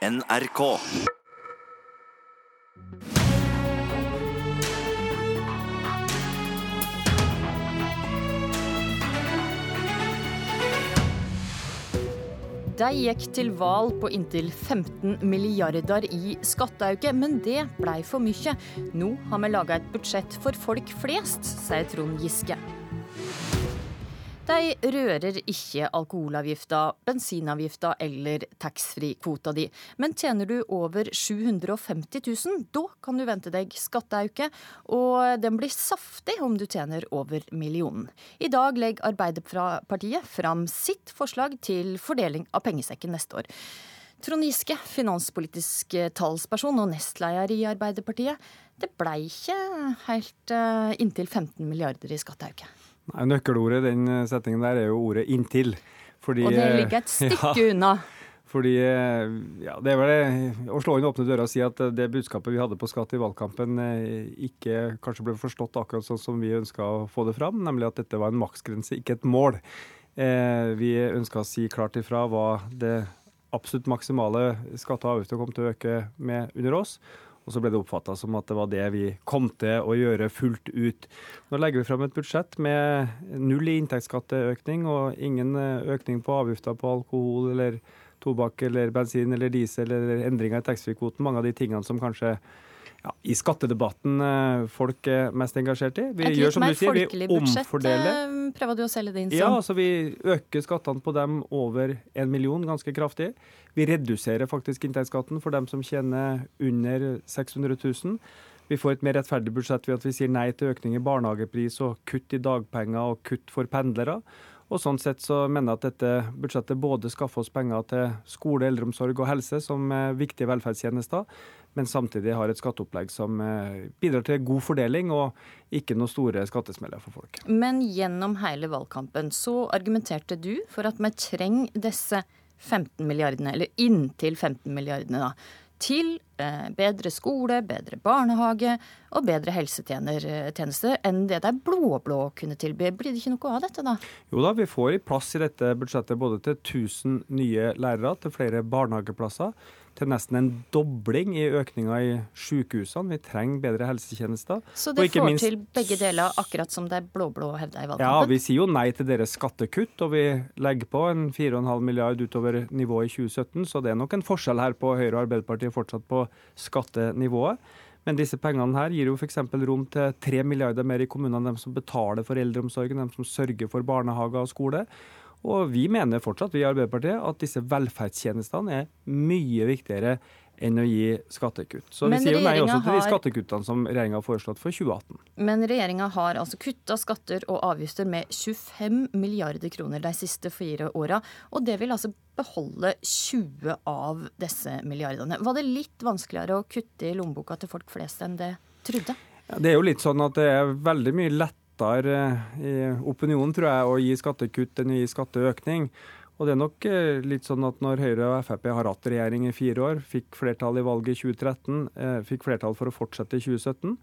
NRK. De gikk til valg på inntil 15 milliarder i skatteauke, men det blei for mye. Nå har vi laga et budsjett for folk flest, sier Trond Giske. De rører ikke alkoholavgifta, bensinavgifta eller taxfree-kvota di. Men tjener du over 750 000, da kan du vente deg skatteauke. Og den blir saftig om du tjener over millionen. I dag legger Arbeiderpartiet fram sitt forslag til fordeling av pengesekken neste år. Trond Giske, finanspolitisk talsperson og nestleder i Arbeiderpartiet. Det blei ikke helt uh, inntil 15 milliarder i skatteauke. Nei, Nøkkelordet i den eh, setningen der er jo ordet 'inntil'. Fordi, og det ligger et eh, stykke ja, unna. Fordi, eh, ja, Det er vel det, å slå inn åpne dører og si at det budskapet vi hadde på skatt i valgkampen ikke kanskje ble forstått akkurat sånn som vi ønska å få det fram, nemlig at dette var en maksgrense, ikke et mål. Vi ønska å si klart ifra hva det absolutt maksimale skatte og avgifter kom til å øke med under oss. Og så ble det oppfatta som at det var det vi kom til å gjøre fullt ut. Nå legger vi fram et budsjett med null i inntektsskatteøkning og ingen eh, økning på avgifter på alkohol eller tobakk eller bensin eller diesel eller endringer i taxfree-kvoten. Mange av de tingene som kanskje ja, i skattedebatten eh, folk er mest engasjert i. Vi gjør som du sier, vi omfordeler. Eh, prøver du å selge det inn som? Ja, altså Vi øker skattene på dem over en million ganske kraftig. Vi reduserer faktisk inntektsskatten for dem som tjener under 600 000. Vi får et mer rettferdig budsjett ved at vi sier nei til økning i barnehagepris og kutt i dagpenger og kutt for pendlere. Og sånn sett så mener jeg at dette budsjettet både skaffer oss penger til skole, eldreomsorg og helse som viktige velferdstjenester, men samtidig har et skatteopplegg som eh, bidrar til god fordeling og ikke noen store skattesmeller for folk. Men gjennom hele valgkampen så argumenterte du for at vi trenger disse 15 milliardene, eller inntil 15 milliardene, da, til bedre skole, bedre barnehage og bedre helsetjeneste enn det der blå-blå kunne tilby. Blir det ikke noe av dette, da? Jo da, vi får i plass i dette budsjettet både til 1000 nye lærere, til flere barnehageplasser til nesten en dobling i økninga i sykehusene. Vi trenger bedre helsetjenester. Så det får minst... til begge deler, akkurat som det blå-blå hevda i valgkampen? Ja, vi sier jo nei til deres skattekutt, og vi legger på en 4,5 milliard utover nivået i 2017. Så det er nok en forskjell her på Høyre og Arbeiderpartiet fortsatt på skattenivået. Men disse pengene her gir jo f.eks. rom til 3 milliarder mer i kommunene, dem som betaler for eldreomsorgen, dem som sørger for barnehager og skole. Og vi mener fortsatt, vi i Arbeiderpartiet, at disse velferdstjenestene er mye viktigere enn å gi skattekutt. Så Men vi sier jo nei også til de skattekuttene som regjeringa har foreslått for 2018. Men regjeringa har altså kutta skatter og avgifter med 25 milliarder kroner de siste fire åra. Og det vil altså beholde 20 av disse milliardene. Var det litt vanskeligere å kutte i lommeboka til folk flest enn det trodde? Ja, det er jo litt sånn at det er veldig mye lett lettere eh, i opinionen, tror jeg, å gi skattekutt enn å gi skatteøkning. Og det er nok eh, litt sånn at når Høyre og Frp har hatt regjering i fire år, fikk flertall i valget i 2013, eh, fikk flertall for å fortsette i 2017,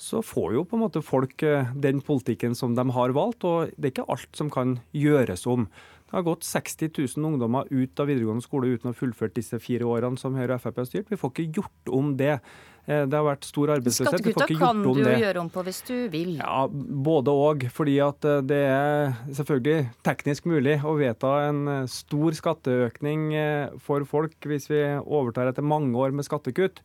så får jo på en måte folk den politikken som de har valgt, og det er ikke alt som kan gjøres om. Det har gått 60 000 ungdommer ut av videregående skole uten å ha fullført disse fire årene som Høyre og Frp har styrt. Vi får ikke gjort om det. Eh, det har vært stor arbeidsløshet. Skattekutta kan du jo gjøre om på hvis du vil. Ja, Både og. Fordi at eh, det er selvfølgelig teknisk mulig å vedta en eh, stor skatteøkning for folk hvis vi overtar etter mange år med skattekutt.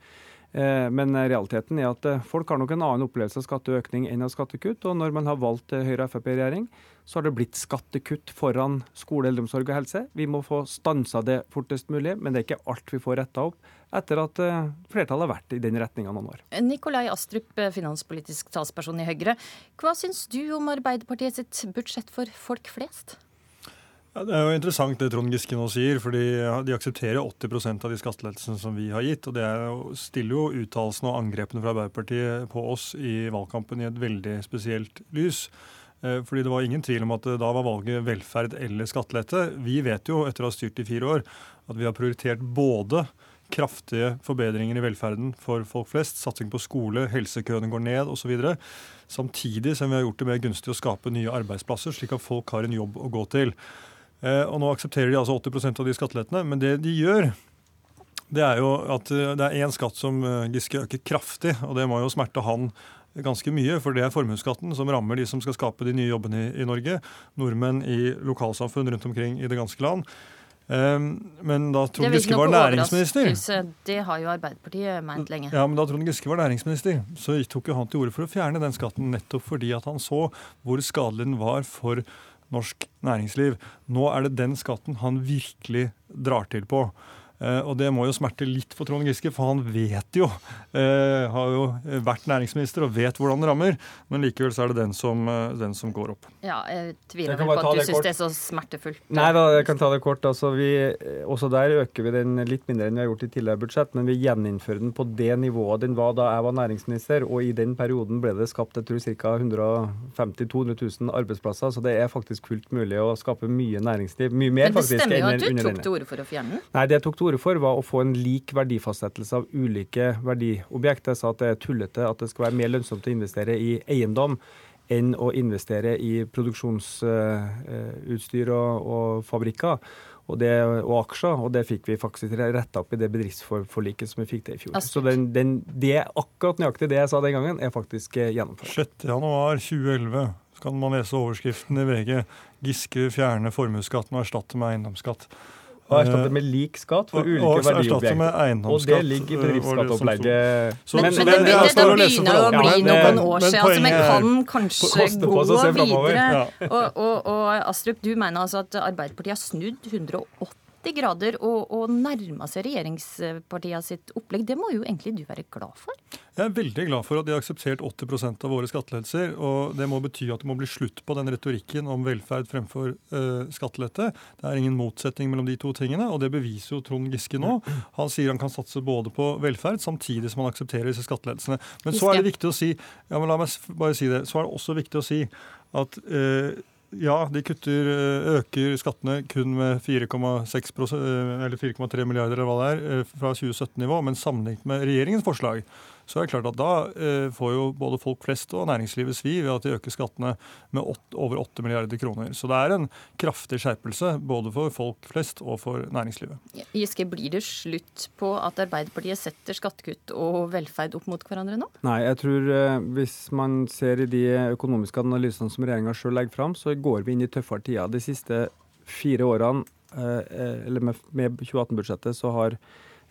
Men realiteten er at folk har nok en annen opplevelse av skatteøkning enn av skattekutt. Og når man har valgt Høyre og Frp-regjering, så har det blitt skattekutt foran skole, eldreomsorg og helse. Vi må få stansa det fortest mulig, men det er ikke alt vi får retta opp etter at eh, flertallet har vært i den retninga noen år. Nikolai Astrup, eh, finanspolitisk talsperson i Høyre. Hva syns du om Arbeiderpartiet sitt budsjett for folk flest? Ja, det er jo interessant det Trond Giske nå sier, fordi de aksepterer 80% av de skattelettelsene som vi har gitt. og Det jo, stiller jo uttalelsene og angrepene fra Arbeiderpartiet på oss i valgkampen i et veldig spesielt lys. Eh, fordi det var ingen tvil om at da var valget velferd eller skattelette. Vi vet jo, etter å ha styrt i fire år, at vi har prioritert både kraftige forbedringer i velferden for folk flest, satsing på skole, helsekøene går ned osv. Samtidig som vi har gjort det mer gunstig å skape nye arbeidsplasser, slik at folk har en jobb å gå til. Eh, og Nå aksepterer de altså 80% av de skattelettene, men det de gjør, det er jo at det er én skatt som Giske øker kraftig, og det må jo smerte han ganske mye, for det er formuesskatten som rammer de som skal skape de nye jobbene i, i Norge. Nordmenn i lokalsamfunn rundt omkring i det ganske land. Um, men da Trond Giske var næringsminister Det har jo Arbeiderpartiet meint lenge. Ja, men Da Trond Giske var næringsminister, så tok jo han til orde for å fjerne den skatten nettopp fordi at han så hvor skadelig den var for norsk næringsliv. Nå er det den skatten han virkelig drar til på. Eh, og det må jo smerte litt for Trond Giske, for han vet jo eh, Har jo vært næringsminister og vet hvordan det rammer. Men likevel så er det den som, eh, den som går opp. Ja, Jeg tviler vel på at du syns det er så smertefullt. Nei da, jeg kan ta det kort. Altså, vi, også der øker vi den litt mindre enn vi har gjort i tidligere budsjett, men vi gjeninnfører den på det nivået den var da jeg var næringsminister. Og i den perioden ble det skapt jeg tror, ca. 150 000-200 000 arbeidsplasser. Så det er faktisk fullt mulig å skape mye næringsliv. Mye mer, faktisk. Men det stemmer jo at du tok til orde for å fjerne den? Nei, det tok til orde for, var å få en lik verdifastsettelse av ulike verdiobjekter. Jeg sa at det er tullete at det skal være mer lønnsomt å investere i eiendom enn å investere i produksjonsutstyr og, og fabrikker. Og, det, og, aksjer, og det fikk vi faktisk retta opp i det bedriftsforliket som vi fikk til i fjor. Så den, den, det akkurat nøyaktig det jeg sa den gangen, er faktisk eh, gjennomført. 6.1.2011 kan man lese overskriften i VG. Giske fjerner formuesskatten og erstatte med eiendomsskatt. Og erstatte med lik skatt for ulike og, verdiobjekter. Og det ligger i bedriftsskatteopplegget. Men, men, men, det, det, det begynner å bli noen år siden, Altså, vi kan kanskje gå videre. Og, og, og Astrup, du mener altså at Arbeiderpartiet har snudd 180 90 grader og, og nærma seg regjeringspartia sitt opplegg. Det må jo egentlig du være glad for? Jeg er veldig glad for at de har akseptert 80% av våre skattelettelser. Og det må bety at det må bli slutt på den retorikken om velferd fremfor uh, skattelette. Det er ingen motsetning mellom de to tingene, og det beviser jo Trond Giske nå. Han sier han kan satse både på velferd samtidig som han aksepterer disse skattelettelsene. Men så er det viktig å si ja, men la meg bare si det, så er det også viktig å si at uh, ja, de kutter, eh, øker skattene kun med 4,3 eh, milliarder eller hva det er, eh, fra 2017-nivå, men sammenlignet med regjeringens forslag, så er det klart at da eh, får jo både folk flest og næringslivet svi ved at de øker skattene med 8, over 8 milliarder kroner. Så det er en kraftig skjerpelse både for folk flest og for næringslivet. Giske, blir det slutt på at Arbeiderpartiet setter skattekutt og velferd opp mot hverandre nå? Nei, jeg tror eh, hvis man ser i de økonomiske analysene som regjeringa sjøl legger fram, så går vi inn i tøffere tider. De siste fire årene, eh, eller med, med 2018-budsjettet, så har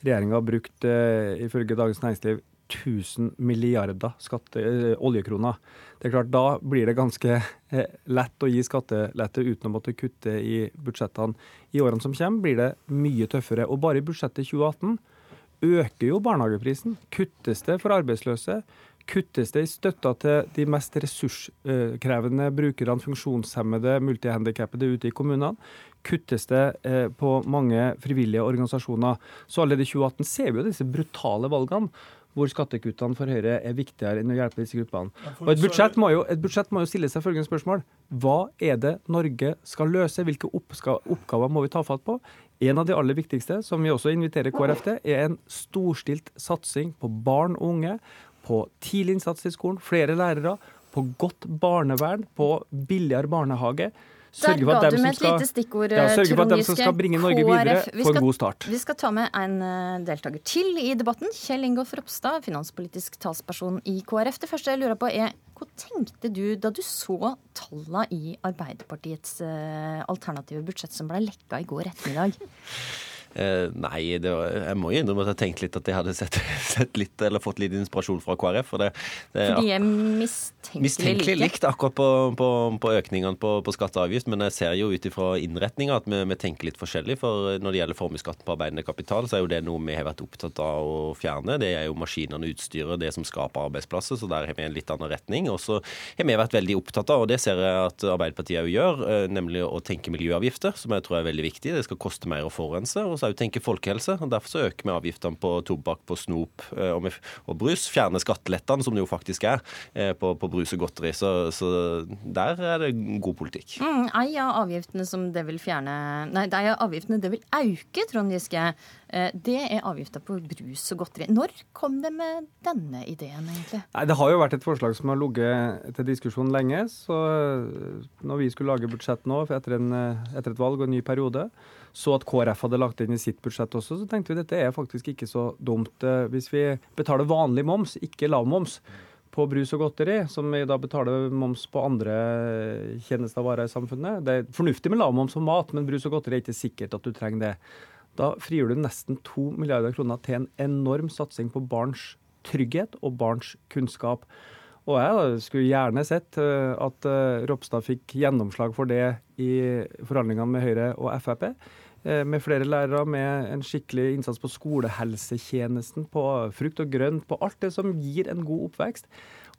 regjeringa brukt, eh, ifølge Dagens Næringsliv, 1000 milliarder skatte, eh, oljekroner. Det er klart, Da blir det ganske eh, lett å gi skattelette uten å måtte kutte i budsjettene. I årene som kommer blir det mye tøffere. Og bare i budsjettet 2018 øker jo barnehageprisen. Kuttes det for arbeidsløse? Kuttes det i støtta til de mest ressurskrevende brukerne, funksjonshemmede, multihandikappede ute i kommunene? Kuttes det eh, på mange frivillige organisasjoner? Så allerede i 2018 ser vi jo disse brutale valgene hvor skattekuttene for Høyre er viktigere enn å hjelpe disse gruppene. Og Et budsjett må jo, budsjett må jo stille seg følgende spørsmål. Hva er det Norge skal løse? Hvilke oppgaver må vi ta fatt på? En av de aller viktigste, som vi også inviterer KrF til, er en storstilt satsing på barn og unge, på tidlig innsats i skolen, flere lærere, på godt barnevern, på billigere barnehage. Sørge for at dem som skal, stikkord, ja, sørge for at dem som skal bringe Norge videre, får en god start. Vi skal ta med en eh, deltaker til i debatten. Kjell Ingolf Ropstad, finanspolitisk talsperson i KrF. Det første jeg lurer på er, hva tenkte du da du så tallene i Arbeiderpartiets uh, alternative budsjett som ble lekka i går ettermiddag? Eh, nei, var, jeg må jo innrømme at jeg tenkte litt at jeg hadde sett, sett, litt, eller fått litt inspirasjon fra KrF. For det, det Fordi er mistenkelig, mistenkelig like. likt akkurat på, på, på økningene på, på skatt og avgift, men jeg ser jo ut ifra innretninga at vi, vi, tenker litt forskjellig. For når det gjelder formuesskatten på arbeidende kapital, så er jo det noe vi har vært opptatt av å fjerne. Det er jo maskinene og utstyret, det som skaper arbeidsplasser, så der har vi en litt annen retning. Og så har vi vært veldig opptatt av, og det ser jeg at Arbeiderpartiet òg gjør, eh, nemlig å tenke miljøavgifter, som jeg tror er veldig viktig. Det skal koste mer å forurense. og også tenke folkehelse. og Derfor så øker vi avgiftene på tobakk, på snop eh, og, og brus. Fjerner skattelettene, som det jo faktisk er, eh, på, på brus og godteri. Så, så, der er det god politikk. Mm, ei av avgiftene som det vil fjerne Nei, det er avgiftene det vil auke, Trond Giske, det er avgifta på brus og godteri. Når kom det med denne ideen, egentlig? Nei, Det har jo vært et forslag som har ligget til diskusjon lenge. Så eh, når vi skulle lage budsjett nå etter, en, eh, etter et valg og en ny periode, så at KrF hadde lagt inn i sitt budsjett også, så tenkte vi dette er faktisk ikke så dumt. Hvis vi betaler vanlig moms, ikke lav moms, på brus og godteri, som vi da betaler moms på andre tjenester og varer i samfunnet. Det er fornuftig med lav moms på mat, men brus og godteri er ikke sikkert at du trenger det. Da frigjør du nesten to milliarder kroner til en enorm satsing på barns trygghet og barns kunnskap. Og jeg skulle gjerne sett eh, at eh, Ropstad fikk gjennomslag for det i forhandlingene med Høyre og Frp. Eh, med flere lærere, med en skikkelig innsats på skolehelsetjenesten, på frukt og grønt, på alt det som gir en god oppvekst.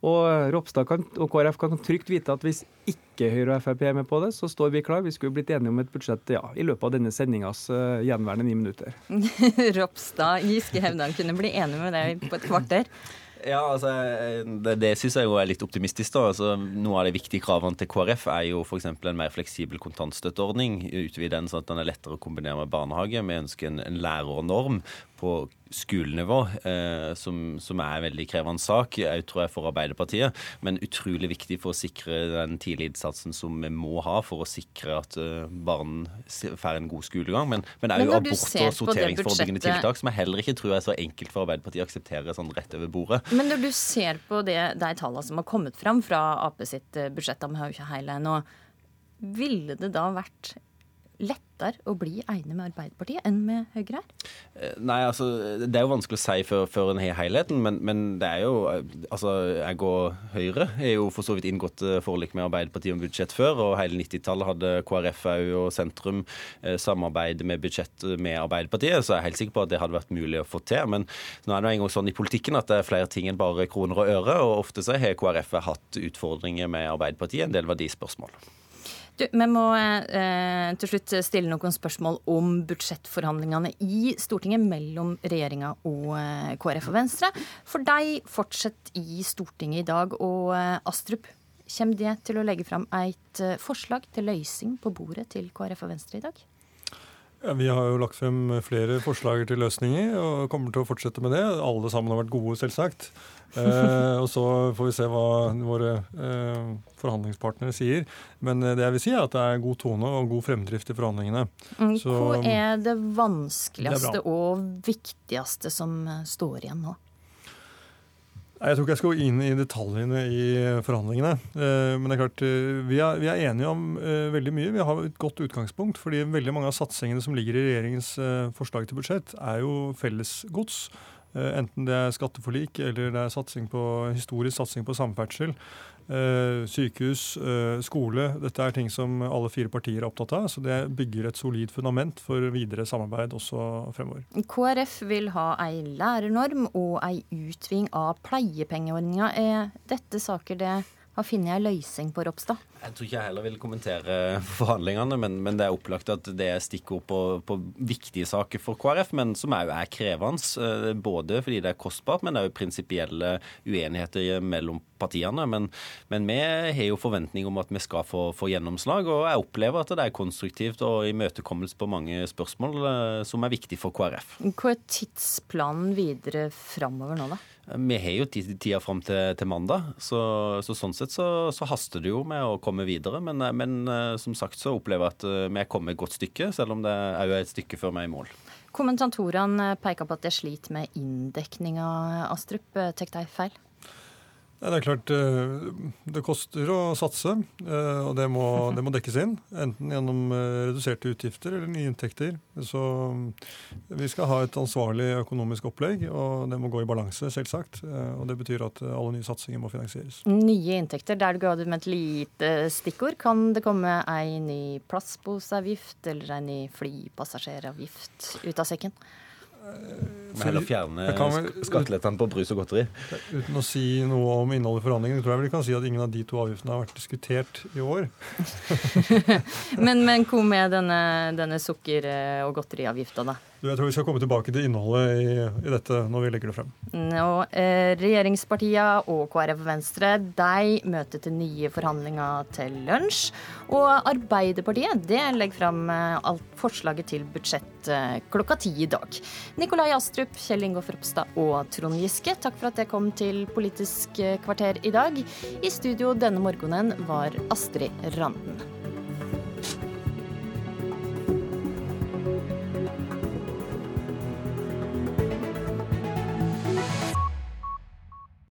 Og Ropstad kan, og KrF kan trygt vite at hvis ikke Høyre og Frp er med på det, så står vi klar. Vi skulle blitt enige om et budsjett ja, i løpet av denne sendingas uh, gjenværende ni minutter. Ropstad, Giske Hevdal kunne bli enig med deg på et kvarter. Ja, altså, Det, det syns jeg jo er litt optimistisk. da. Altså, noe av de viktige kravene til KrF er jo f.eks. en mer fleksibel kontantstøtteordning. Utvide den sånn at den er lettere å kombinere med barnehage. Vi ønsker en, en lærernorm på skolenivå, eh, som, som, er en veldig krevende sak, jeg tror jeg for Arbeiderpartiet. Men utrolig viktig for å sikre den tidlige innsatsen som vi må ha for å sikre at uh, barn får en god skolegang. Men, men er jo abort- og sorteringsforebyggende tiltak som jeg heller ikke tror er så enkelt for Arbeiderpartiet å akseptere sånn rett over bordet. Men når du ser på det, de tallene som har kommet fram fra Ap sitt eh, budsjett, vi har jo ikke hele ennå, ville det da vært lettere å bli enig med Arbeiderpartiet enn med Høyre her? Eh, nei, altså Det er jo vanskelig å si før, før en har helheten, men, men, det er jo Altså, jeg og Høyre er jo for så vidt inngått eh, forlik med Arbeiderpartiet om budsjett før, og hele 90-tallet hadde KrF og sentrum eh, samarbeid med budsjett med Arbeiderpartiet, så jeg er helt sikker på at det hadde vært mulig å få til. Men nå er det en gang sånn i politikken at det er flere ting enn bare kroner og øre, og ofte så har KrF hatt utfordringer med Arbeiderpartiet, en del verdispørsmål. Du, vi må eh, til slutt stille noen spørsmål om budsjettforhandlingene i Stortinget mellom regjeringa og eh, KrF og Venstre. For deg fortsetter i Stortinget i dag, og eh, Astrup, kommer det til å legge fram et eh, forslag til løsning på bordet til KrF og Venstre i dag? Ja, vi har jo lagt frem flere forslag til løsninger og kommer til å fortsette med det. Alle sammen har vært gode, selvsagt. Eh, og så får vi se hva våre eh, forhandlingspartnere sier. Men eh, det jeg vil si er at det er god tone og god fremdrift i forhandlingene. Mm, så, hva er det vanskeligste det er og viktigste som eh, står igjen nå? Jeg tror ikke jeg skal gå inn i detaljene i forhandlingene. Eh, men det er klart, vi er, vi er enige om veldig mye. Vi har et godt utgangspunkt. fordi veldig mange av satsingene som ligger i regjeringens forslag til budsjett, er jo fellesgods. Eh, enten det er skatteforlik eller det er satsing på, historisk satsing på samferdsel, eh, sykehus, eh, skole. Dette er ting som alle fire partier er opptatt av. Så det bygger et solid fundament for videre samarbeid også fremover. KrF vil ha ei lærernorm og ei utving av pleiepengeordninga. Er dette saker det har funnet ei løsning på, Ropstad? Jeg tror ikke jeg heller vil kommentere forhandlingene, men, men det er opplagt at det er stikkord på, på, viktige saker for KrF, men som òg er krevende. Eh, både fordi det er kostbart, men òg prinsipielle uenigheter mellom partiene. Men, men, vi har jo forventning om at vi skal få, få, gjennomslag, og jeg opplever at det er konstruktivt og imøtekommelse på mange spørsmål eh, som er viktig for KrF. Hva er tidsplanen videre framover nå, da? Vi har jo tida fram til, til, mandag, så, så, sånn sett så, så, haster det jo med å komme videre. Men, men, eh, som sagt så opplever jeg at eh, vi er kommet et godt stykke, selv om det òg er et stykke før vi er i mål. Kommentatorene peker på at de sliter med inndekninga, Astrup. Tar de feil? Det er klart eh, det koster å satse, eh, og det må, det må, dekkes inn. Enten gjennom eh, reduserte utgifter eller nye inntekter. Så vi skal ha et ansvarlig økonomisk opplegg, og det må gå i balanse, selvsagt. Og det betyr at alle nye satsinger må finansieres. Nye inntekter, der du ga med et lite stikkord. Kan det komme ei ny plastposeavgift eller ei ny flypassasjeravgift ut av sekken? Heller fjerne skattelettene på brus og godteri. Uten å si noe om innholdet i forhandlingene, tror jeg vel vi kan si at ingen av de to avgiftene har vært diskutert i år. Men, men hvor med denne, denne sukker- og godteriavgifta, da? Jeg tror vi skal komme tilbake til innholdet i, i dette når vi legger det frem. Nå, eh, Regjeringspartiene og KrF og Venstre de møter til nye forhandlinger til lunsj. Og Arbeiderpartiet det legger fram eh, alt forslaget til budsjett eh, klokka ti i dag. Nikolai Astrup, Kjell Ingolf Ropstad og Trond Giske, takk for at dere kom til Politisk kvarter i dag. I studio denne morgenen var Astrid Randen.